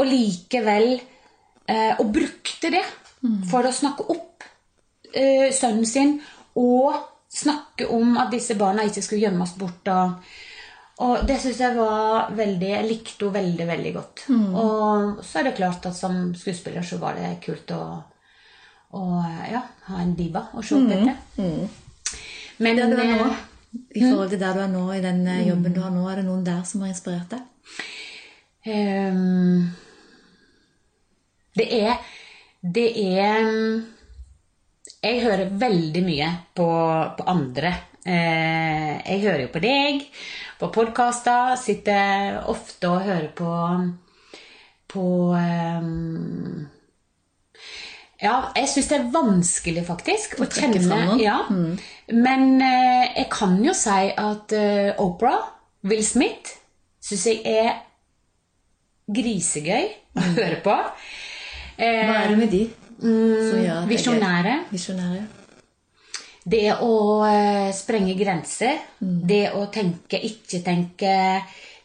og likevel eh, Og brukte det for å snakke opp eh, sønnen sin og snakke om at disse barna ikke skulle gjemmes bort. og og det syns jeg var veldig Jeg likte henne veldig, veldig godt. Og så er det klart at som skuespiller så var det kult å, å ja, ha en diva å se opp etter. Men der du er nå, eh, i forhold til der du er nå, i den eh, jobben du har nå, er det noen der som har inspirert deg? ehm, Det er Det er Jeg hører veldig mye på, på andre. Eh, jeg hører jo på deg, på podkaster. Sitter ofte og hører på på ehm, Ja, jeg syns det er vanskelig, faktisk, å kjenne ja. Men eh, jeg kan jo si at Opera, Oprah, Will Smith, syns jeg er grisegøy å høre på. Eh, Hva er det med de er visjonære. Visjonære. Det å eh, sprenge grenser. Det å tenke, ikke tenke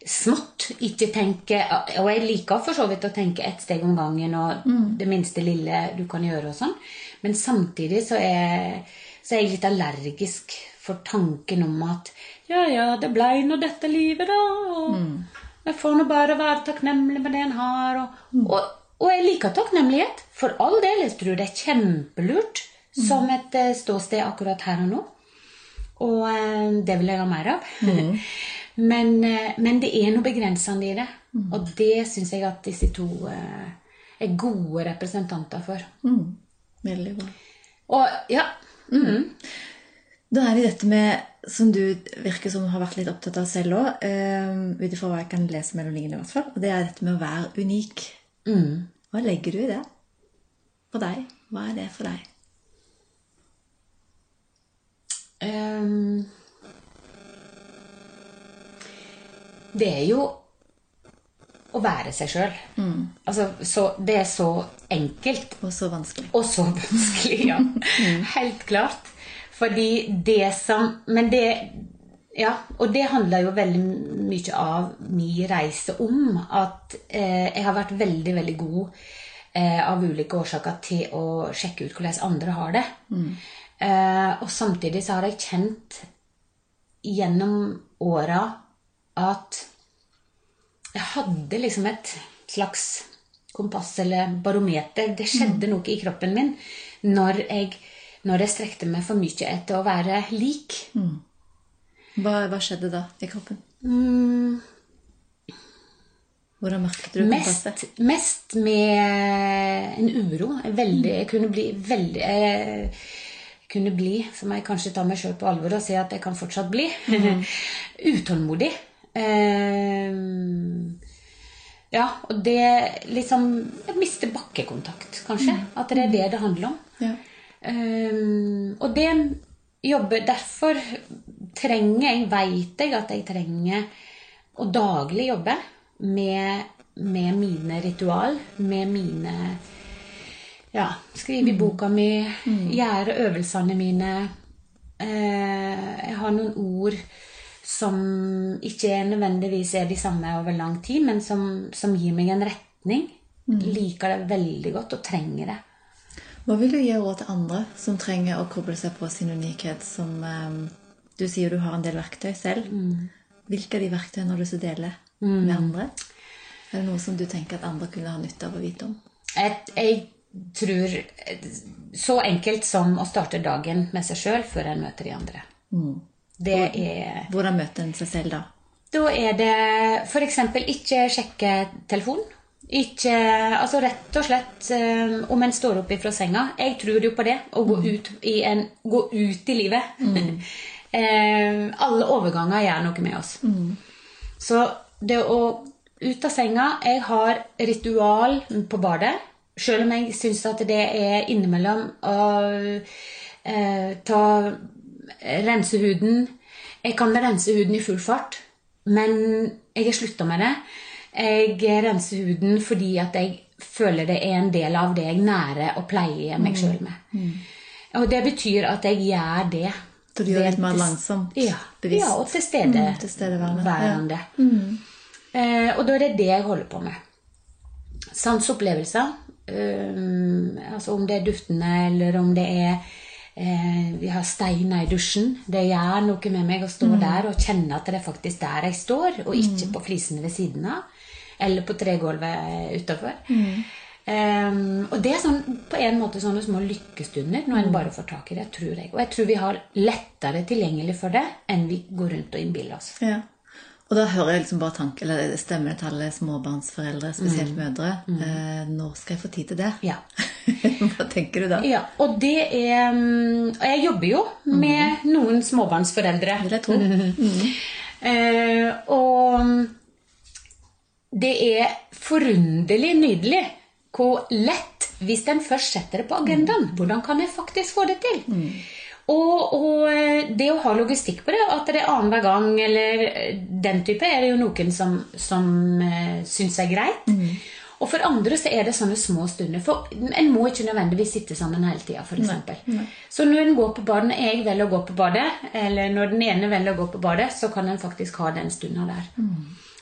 smått. Ikke tenke Og jeg liker for så vidt å tenke ett steg om gangen og det minste lille du kan gjøre og sånn. Men samtidig så er, så er jeg litt allergisk for tanken om at ja, ja, det blei nå dette livet, da. Og jeg får nå bare være takknemlig med det en har. Og, og, og jeg liker takknemlighet. For all del. Jeg tror det er kjempelurt som et eh, ståsted akkurat her og nå. Og eh, det vil jeg ha mer av. <laughs> men, eh, men det er noe begrensende i det. Og det syns jeg at disse to er gode representanter for. Mm. Veldig bra. Og ja mhm. Da er det dette med, som du virker som har vært litt opptatt av selv òg, ut ifra hva jeg kan lese mellom linjene, i hvert fall, og det er dette med å være unik. Mm. Hva legger du i det? På deg? Hva er det for deg? Um, det er jo å være seg sjøl. Altså, det er så enkelt Og så vanskelig. og så vanskelig, ja. <laughs> Helt klart. Fordi det som Men det Ja, og det handler jo veldig mye av min reise om at eh, jeg har vært veldig, veldig god eh, av ulike årsaker til å sjekke ut hvordan andre har det. Eh, og samtidig så har jeg kjent gjennom åra at jeg hadde liksom et slags kompass eller barometer. Det skjedde noe i kroppen min når jeg, når jeg strekte meg for mye etter å være lik. Hva, hva skjedde da i kroppen? Mm, Hvordan merket du mest, mest med en uro. Veldig, jeg kunne bli veldig jeg kunne bli, som jeg kanskje tar meg sjøl på alvor og sier at jeg kan fortsatt bli, <laughs> utålmodig. Uh, ja, og det liksom Jeg mister bakkekontakt, kanskje. At det er det det handler om. Ja. Um, og det jobber Derfor trenger jeg, veit jeg at jeg trenger å daglig jobbe med, med mine ritual, med mine Ja, skrive i boka mi, gjøre øvelsene mine. Eh, jeg har noen ord som ikke nødvendigvis er de samme over lang tid, men som, som gir meg en retning. Liker det veldig godt og trenger det. Hva vil du gi råd til andre som trenger å koble seg på sin unikhet? Som eh, Du sier du har en del verktøy selv. Hvilke av de verktøyene har du lyst til å dele med andre? Er det noe som du tenker at andre kunne ha nytte av å vite om? Jeg, jeg tror Så enkelt som å starte dagen med seg sjøl før en møter de andre. Det er Hvordan møter en seg selv da? Da er det f.eks. ikke sjekke telefon. Ikke, altså Rett og slett um, om en står opp ifra senga. Jeg tror jo på det. Å gå ut i, en, gå ut i livet. <laughs> eh, alle overganger gjør noe med oss. Så det å ut av senga Jeg har ritual på badet. Selv om jeg syns at det er innimellom å eh, ta rense huden. Jeg kan rense huden i full fart, men jeg har slutta med det. Jeg renser huden fordi at jeg føler det er en del av det jeg nærer og pleier meg sjøl med. Og det betyr at jeg gjør det. Så du gjør det litt mer langsomt, Ja, bevisst. ja og tilstedeværende. Mm, tilstedeværende, ja. mm. Eh, og da er det det jeg holder på med. Sanseopplevelser. Um, altså om det er duftende, eller om det er eh, Vi har steiner i dusjen. Det gjør noe med meg å stå der og kjenne at det er faktisk der jeg står, og ikke på flisene ved siden av. Eller på tregulvet utafor. Um, og det er sånn, på en måte sånne små lykkestunder når en bare får tak i det, tror jeg. Og jeg tror vi har lettere tilgjengelig for det enn vi går rundt og innbiller oss. Ja. Og da hører jeg liksom bare tanken, eller stemmene til alle småbarnsforeldre, spesielt mødre. Eh, når skal jeg få tid til det? Ja. <laughs> Hva tenker du da? Ja, og det er mm, Og jeg jobber jo med noen småbarnsforeldre. Vil jeg tro. Eh, og det er forunderlig nydelig hvor lett, hvis en først setter det på agendaen, hvordan kan jeg faktisk få det til? Og, og eh, det å ha logistikk på det, at det er annenhver gang eller eh, den type, er det jo noen som, som uh, syns er greit. Og for andre så er det sånne små stunder. For en må ikke nødvendigvis sitte sammen hele tida, f.eks. Så når en går på badet, når jeg velger å gå på badet, eller når den ene velger å gå på badet, så kan en faktisk ha den stunda der.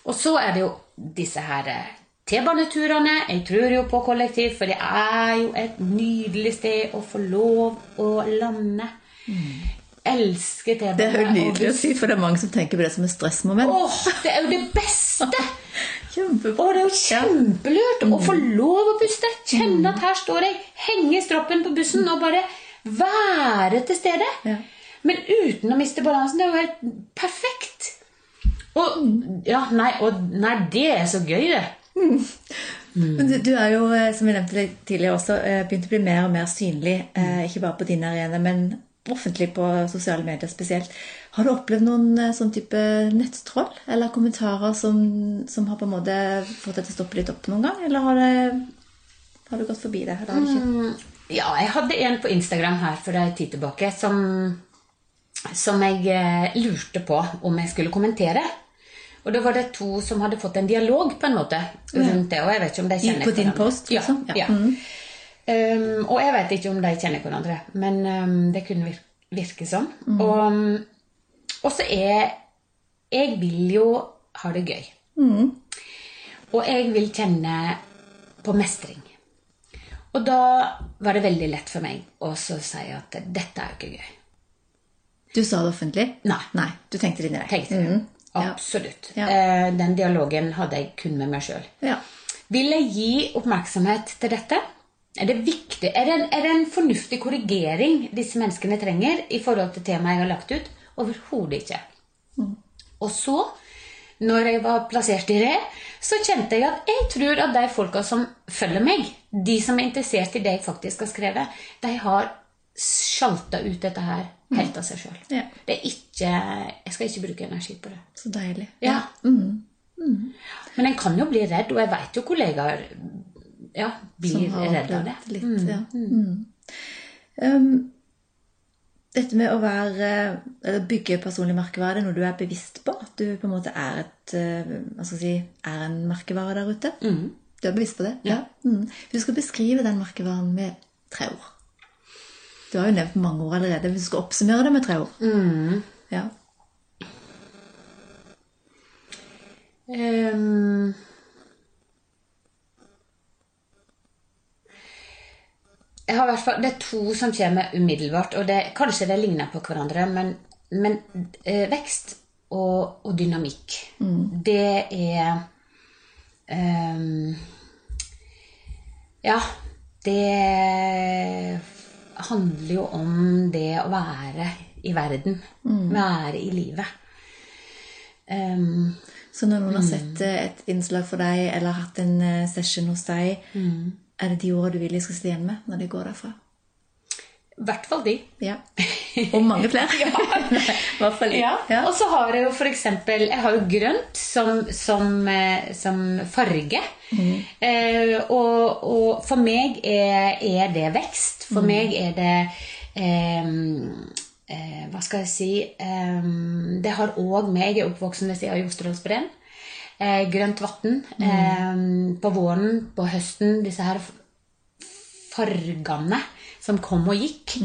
Og så er det jo disse her eh, T-baneturene. Jeg tror jo på kollektiv, for det er jo et nydelig sted å få lov å lande. Elsker T-bane. Det er jo nydelig å si, for det er mange som tenker på det som et stressmoment. Åh, det er jo det beste! <laughs> Kjempebra. Og det er jo kjempelurt å få lov å puste. Kjenne at her står jeg, henge i stroppen på bussen og bare være til stede. Ja. Men uten å miste balansen. Det er jo helt perfekt. Og, ja, nei, og, nei, det er så gøy, det. Men du, du er jo, eh, som jeg nevnte litt tidligere også, eh, begynt å bli mer og mer synlig. eh, Ikke bare på din arena, men offentlig på sosiale medier spesielt. Har du opplevd noen sånn type nettroll eller kommentarer som, som har på en måte fått deg til å stoppe litt opp noen gang? Eller har, det, har du gått forbi det? Eller har du ikke? Mm, Ja, jeg hadde en på Instagram her for en tid tilbake som, som jeg lurte på om jeg skulle kommentere. Og da var det to som hadde fått en dialog på en måte rundt det. Og jeg vet ikke om de kjenner på din post, Ja. liksom? Ja. ja. Um, og jeg vet ikke om de kjenner hverandre, men um, det kunne vir virke sånn. Og, um, og så er Jeg vil jo ha det gøy. Og jeg vil kjenne på mestring. Og da var det veldig lett for meg å si at dette er jo ikke gøy. Du sa det offentlig? Nei. Nei, Du tenkte det inni deg? Tenkte det. Mhm. Ja. Absolutt. Ja. Eh, Den dialogen hadde jeg kun med meg sjøl. Ja. Vil jeg gi oppmerksomhet til dette? Er det viktig? Er det, en, er det en fornuftig korrigering disse menneskene trenger i forhold til temaet jeg har lagt ut? Overhodet ikke. Og så, når jeg var plassert i det, så kjente jeg at jeg tror at de folka som følger meg, de som er interessert i det jeg faktisk har skrevet, de har sjalta ut dette her helt av seg sjøl. Ja. Jeg skal ikke bruke energi på det. Så deilig. Ja. Men en kan jo bli redd, og jeg veit jo kollegaer ja, blir redd av det. litt, ja. Mm. Um, dette med å være, eller bygge personlig merkevare, er noe du er bevisst på? At du på en måte er, et, eh, si, er en merkevare der ute? Du er bevisst på det? Ja. Mm. Du skal beskrive den merkevaren med tre ord Du har jo nevnt mange ord allerede. Hvis du skal oppsummere det med tre ord ja. Um, jeg har hvert fall, Det er to som kommer umiddelbart, og det, kanskje det ligner på hverandre, men, men eh, vekst og, og dynamikk, det er um, Ja, det handler jo om det å være i verden. Være i livet. Um, Så når noen har sett eh, et innslag for deg, eller hatt en eh, session hos deg, er det de ordene du vil de skal sitte igjen med når de går derfra? I hvert fall de. Ja. Og mange flere. <laughs> ja. <laughs> Ja. Ja. Og så har jeg jo for eksempel Jeg har jo grønt som, som, eh, som farge. Eh, og, og for meg er, er det vekst. For meg er det eh, eh, Hva skal jeg si eh, Det har òg meg Jeg er oppvoksen ved siden av Jostedalsbreen. Eh, grønt vann. Eh, på våren, på høsten, disse her fargene som kom og gikk,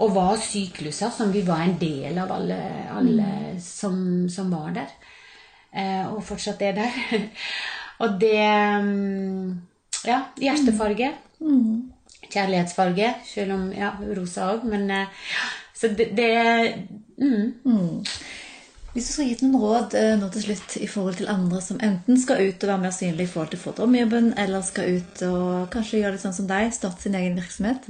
og var sykluser som vi var en del av alle, alle som, som var der. Eh, og fortsatt er der. <laughs> og det mm, Ja, hjertefarge. Kjærlighetsfarge, selv om ja, rosa òg, men eh, Så det, det mm. Hvis du skulle gitt noen råd eh, nå til slutt i forhold til andre som enten skal ut og være mer synlig i forhold til å eller skal ut og kanskje gjøre litt sånn som deg, starte sin egen virksomhet,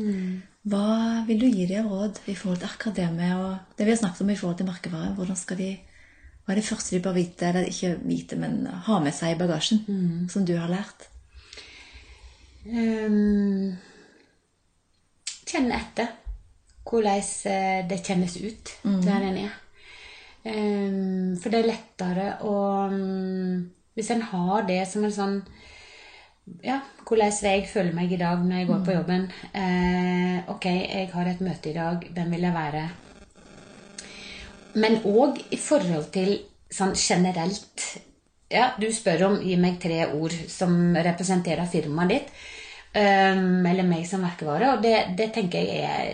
hva vil du gi dem råd i forhold til akkurat det med og det vi har snakket om i forhold til merkevare? Hvordan skal de, Hva er det første de bør vite, eller ikke vite, men ha med seg i bagasjen, som du har lært? Um, kjenne etter hvordan eh, det kjennes ut der en er. Um, for det er lettere å um, Hvis en har det som en sånn Ja, hvordan jeg føle meg i dag når jeg går på jobben? Eh, ok, jeg har et møte i dag. Hvem vil jeg være? Men òg i forhold til sånn generelt Ja, du spør om Gi meg tre ord som representerer firmaet ditt. Um, eller meg som merkevare. Og det, det tenker jeg er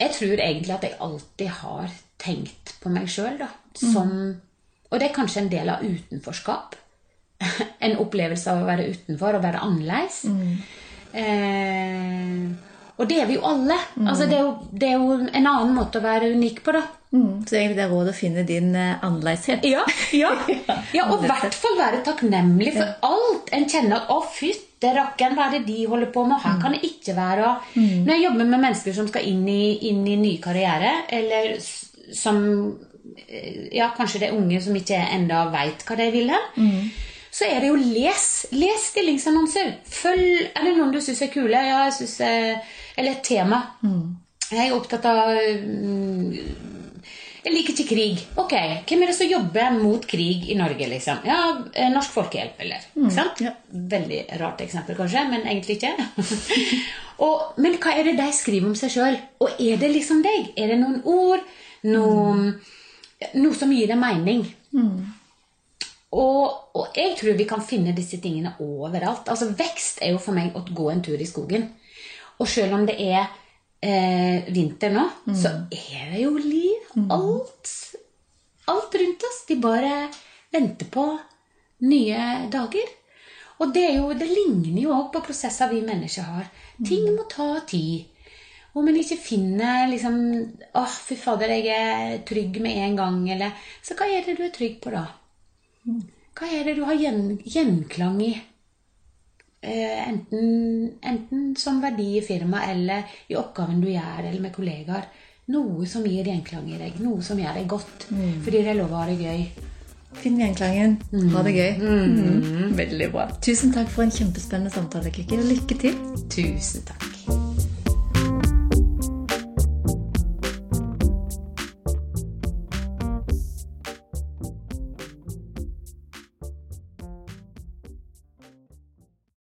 Jeg tror egentlig at jeg alltid har tenkt på meg sjøl som Og det er kanskje en del av utenforskap. <laughs> en opplevelse av å være utenfor og være annerledes. Eh, og det er vi jo alle. Altså, det, er jo, det er jo en annen måte å være unik på, da. Mm. Så egentlig det er råd å finne din eh, annerledeshet. Ja, ja. <laughs> ja og i hvert fall være takknemlig for alt en kjenner 'Å, fytte rakkeren, hva er det de holder på med?' Her kan det ikke være Når jeg jobber med mennesker som skal inn i, inn i ny karriere, eller som eh, Ja, kanskje det er unge som ikke enda veit hva de vil hen. Så er det jo les. Les stillingsannonser. Følg Er det noen du syns er kule? Ja, jeg synes, eh, Eller et tema. Jeg er opptatt av mm, jeg liker ikke krig. Ok, Hvem er det som jobber mot krig i Norge? liksom? Ja, eh, Norsk Folkehjelp, eller? Ikke sant? ja. Veldig rart eksempel, kanskje, men egentlig ikke. <laughs> og, men hva er det de skriver om seg sjøl? Og er det liksom deg? Er det noen ord? Noe, noe som gir deg mening? Og, og jeg tror vi kan finne disse tingene overalt. Altså Vekst er jo for meg å gå en tur i skogen. Og selv om det er eh, vinter nå, så er det jo liv. Alt, alt rundt oss. De bare venter på nye dager. Og det, er jo, det ligner jo òg på prosesser vi mennesker har. Ting må ta tid. Om en ikke finner liksom åh, fy fader, jeg er trygg med en gang, eller Så hva er det du er trygg på, da? Hva er det du har gjen, gjenklang i? eh, enten, enten som verdi i firmaet eller i oppgaven du gjør, eller med kollegaer. Noe som gir gjenklang i deg. Noe som gjør deg godt. Fordi det er lov å ha det gøy. Finn gjenklangen. Ha det gøy. Mm. Veldig bra. Tusen takk for en kjempespennende samtale, Kikki. Lykke til. Tusen takk.